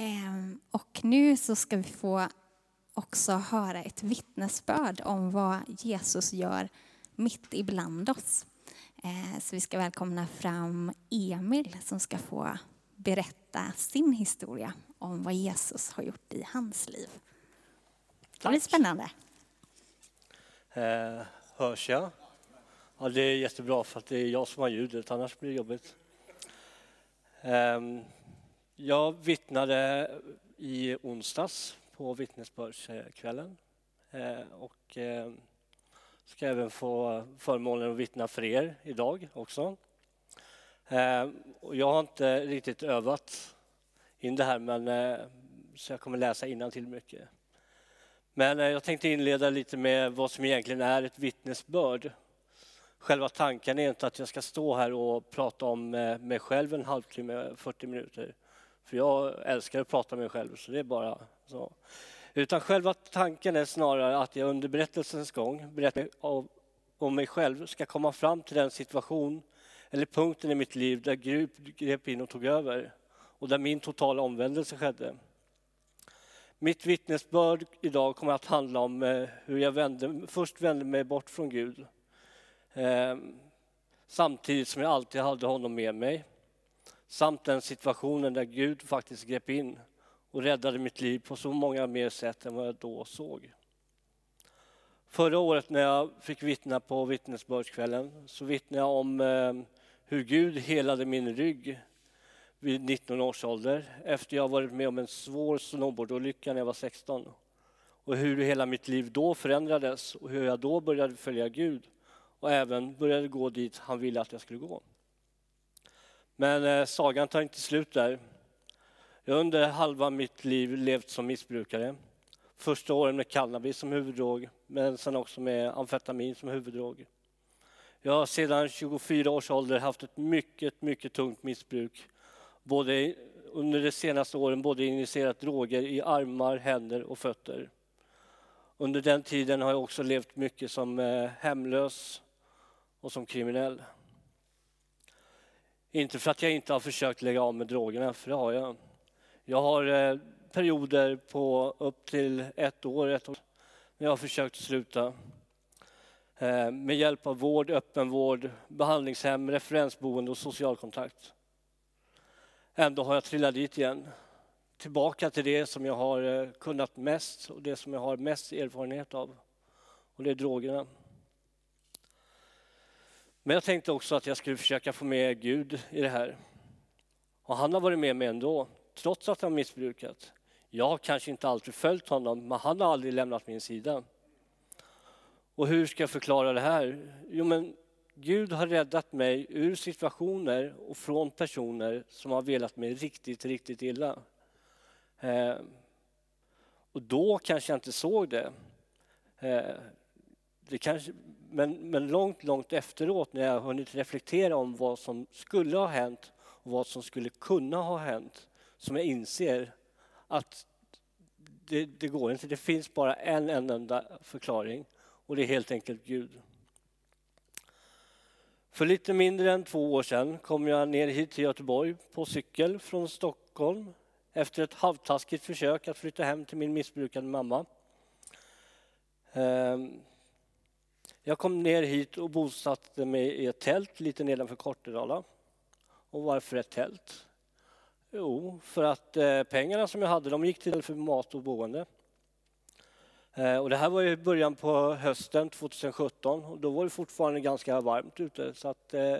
Ehm, och nu så ska vi få också höra ett vittnesbörd om vad Jesus gör mitt ibland oss. Ehm, så vi ska välkomna fram Emil som ska få berätta sin historia om vad Jesus har gjort i hans liv. Det blir spännande. Eh, hörs jag? Ja, det är jättebra för att det är jag som har ljudet, annars blir det jobbigt. Eh, jag vittnade i onsdags på vittnesbördskvällen eh, och eh, ska även få förmånen att vittna för er idag också. Eh, jag har inte riktigt övat in det här men så jag kommer läsa till mycket. Men jag tänkte inleda lite med vad som egentligen är ett vittnesbörd. Själva tanken är inte att jag ska stå här och prata om mig själv en halvtimme, 40 minuter. För jag älskar att prata med mig själv, så det är bara så. Utan själva tanken är snarare att jag under berättelsens gång, berättar om mig själv, ska komma fram till den situation eller punkten i mitt liv där Gud grep in och tog över och där min totala omvändelse skedde. Mitt vittnesbörd idag kommer att handla om eh, hur jag vände, först vände mig bort från Gud. Eh, samtidigt som jag alltid hade honom med mig. Samt den situationen där Gud faktiskt grep in och räddade mitt liv på så många mer sätt än vad jag då såg. Förra året när jag fick vittna på vittnesbördskvällen så vittnade jag om eh, hur Gud helade min rygg vid 19 års ålder efter jag varit med om en svår snowboardolycka när jag var 16. Och hur hela mitt liv då förändrades och hur jag då började följa Gud och även började gå dit han ville att jag skulle gå. Men eh, sagan tar inte slut där. Jag har under halva mitt liv levt som missbrukare. Första åren med cannabis som huvuddrog, men sen också med amfetamin som huvuddrog. Jag har sedan 24 års ålder haft ett mycket, mycket tungt missbruk både under de senaste åren både injicerat droger i armar, händer och fötter. Under den tiden har jag också levt mycket som eh, hemlös och som kriminell. Inte för att jag inte har försökt lägga av med drogerna, för det har jag. Jag har eh, perioder på upp till ett år, ett år när jag har försökt sluta. Eh, med hjälp av vård, öppenvård, behandlingshem, referensboende och socialkontakt. Ändå har jag trillat dit igen. Tillbaka till det som jag har eh, kunnat mest och det som jag har mest erfarenhet av. Och det är drogerna. Men jag tänkte också att jag skulle försöka få med Gud i det här. Och han har varit med mig ändå, trots att han missbrukat. Jag har kanske inte alltid följt honom, men han har aldrig lämnat min sida. Och hur ska jag förklara det här? Jo, men Gud har räddat mig ur situationer och från personer som har velat mig riktigt, riktigt illa. Eh, och då kanske jag inte såg det. Eh, det kanske, men, men långt, långt efteråt när jag hunnit reflektera om vad som skulle ha hänt och vad som skulle kunna ha hänt, som jag inser att det, det går inte. Det finns bara en enda förklaring och det är helt enkelt Gud. För lite mindre än två år sedan kom jag ner hit till Göteborg på cykel från Stockholm efter ett halvtaskigt försök att flytta hem till min missbrukande mamma. Ehm, jag kom ner hit och bosatte mig i ett tält lite nedanför Kortedala. Och varför ett tält? Jo, för att eh, pengarna som jag hade de gick till för mat och boende. Eh, och det här var i början på hösten 2017 och då var det fortfarande ganska varmt ute så att eh,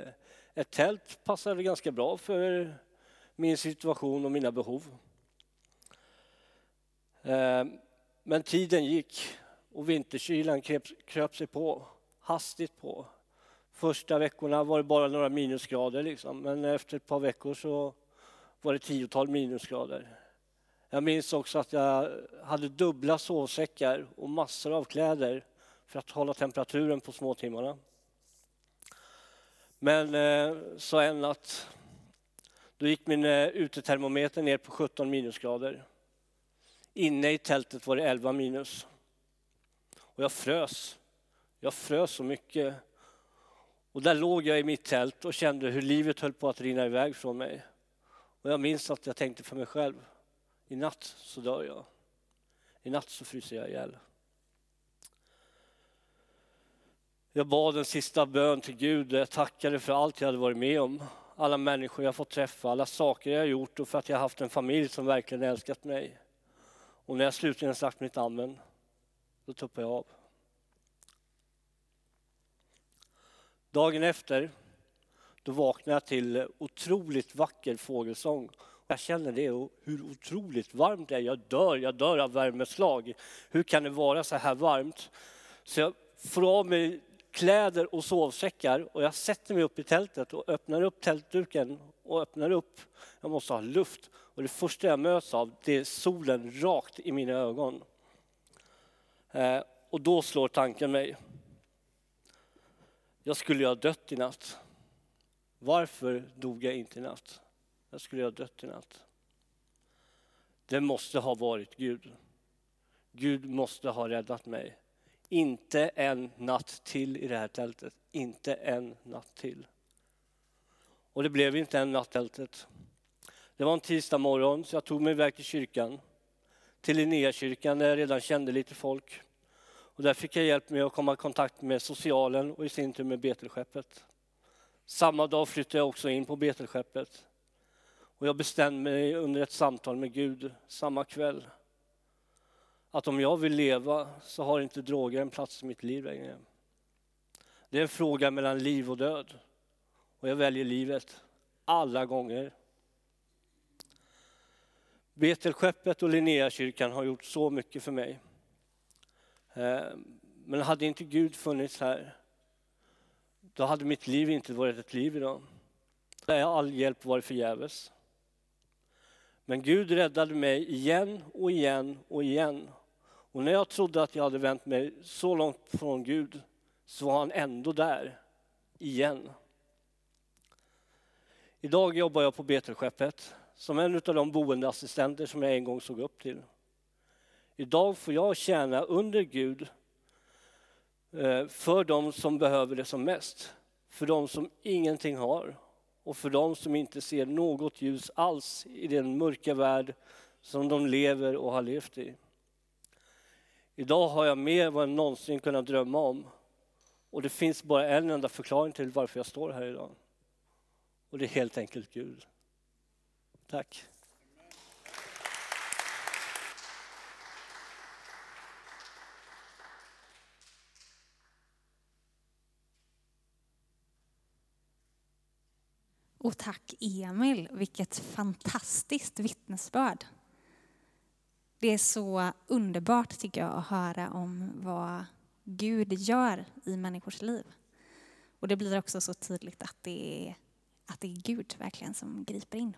ett tält passade ganska bra för min situation och mina behov. Men tiden gick och vinterkylan kröp, kröp sig på, hastigt på. Första veckorna var det bara några minusgrader liksom, men efter ett par veckor så var det tiotal minusgrader. Jag minns också att jag hade dubbla sovsäckar och massor av kläder för att hålla temperaturen på småtimmarna. Men eh, så en natt, då gick min eh, utetermometer ner på 17 minusgrader. Inne i tältet var det 11 minus. Och jag frös. Jag frös så mycket. Och där låg jag i mitt tält och kände hur livet höll på att rinna iväg från mig. Och jag minns att jag tänkte för mig själv, I natt så dör jag. I natt så fryser jag ihjäl. Jag bad en sista bön till Gud. Jag tackade för allt jag hade varit med om. Alla människor jag fått träffa, alla saker jag gjort och för att jag haft en familj som verkligen älskat mig. Och när jag slutligen sagt mitt amen, då tuppade jag av. Dagen efter, då vaknade jag till otroligt vacker fågelsång. Jag känner det och hur otroligt varmt det är. Jag dör, jag dör av värmeslag. Hur kan det vara så här varmt? Så jag får av mig kläder och sovsäckar och jag sätter mig upp i tältet och öppnar upp tältduken och öppnar upp. Jag måste ha luft och det första jag möts av det är solen rakt i mina ögon. Eh, och då slår tanken mig. Jag skulle ju ha dött i natt. Varför dog jag inte i natt? Jag skulle ha dött i natt. Det måste ha varit Gud. Gud måste ha räddat mig. Inte en natt till i det här tältet. Inte en natt till. Och det blev inte en natt tältet. Det var en tisdag morgon så jag tog mig iväg till kyrkan. Till Linnéakyrkan där jag redan kände lite folk. Och där fick jag hjälp med att komma i kontakt med socialen och i sin tur med Betelskeppet. Samma dag flyttade jag också in på Betelskeppet. Och jag bestämde mig under ett samtal med Gud samma kväll att om jag vill leva så har inte droger en plats i mitt liv längre. Det är en fråga mellan liv och död. Och jag väljer livet alla gånger. Betelskeppet och Linnéakyrkan har gjort så mycket för mig. Eh, men hade inte Gud funnits här, då hade mitt liv inte varit ett liv idag. Där all hjälp varit förgäves. Men Gud räddade mig igen och igen och igen. Och när jag trodde att jag hade vänt mig så långt från Gud så var han ändå där, igen. Idag jobbar jag på Betelskeppet som en av de boendeassistenter som jag en gång såg upp till. Idag får jag tjäna under Gud eh, för de som behöver det som mest. För de som ingenting har och för de som inte ser något ljus alls i den mörka värld som de lever och har levt i. Idag har jag mer än vad jag någonsin kunnat drömma om. Och det finns bara en enda förklaring till varför jag står här idag. Och det är helt enkelt Gud. Tack. Och tack Emil, vilket fantastiskt vittnesbörd. Det är så underbart tycker jag att höra om vad Gud gör i människors liv. Och det blir också så tydligt att det är, att det är Gud verkligen som griper in.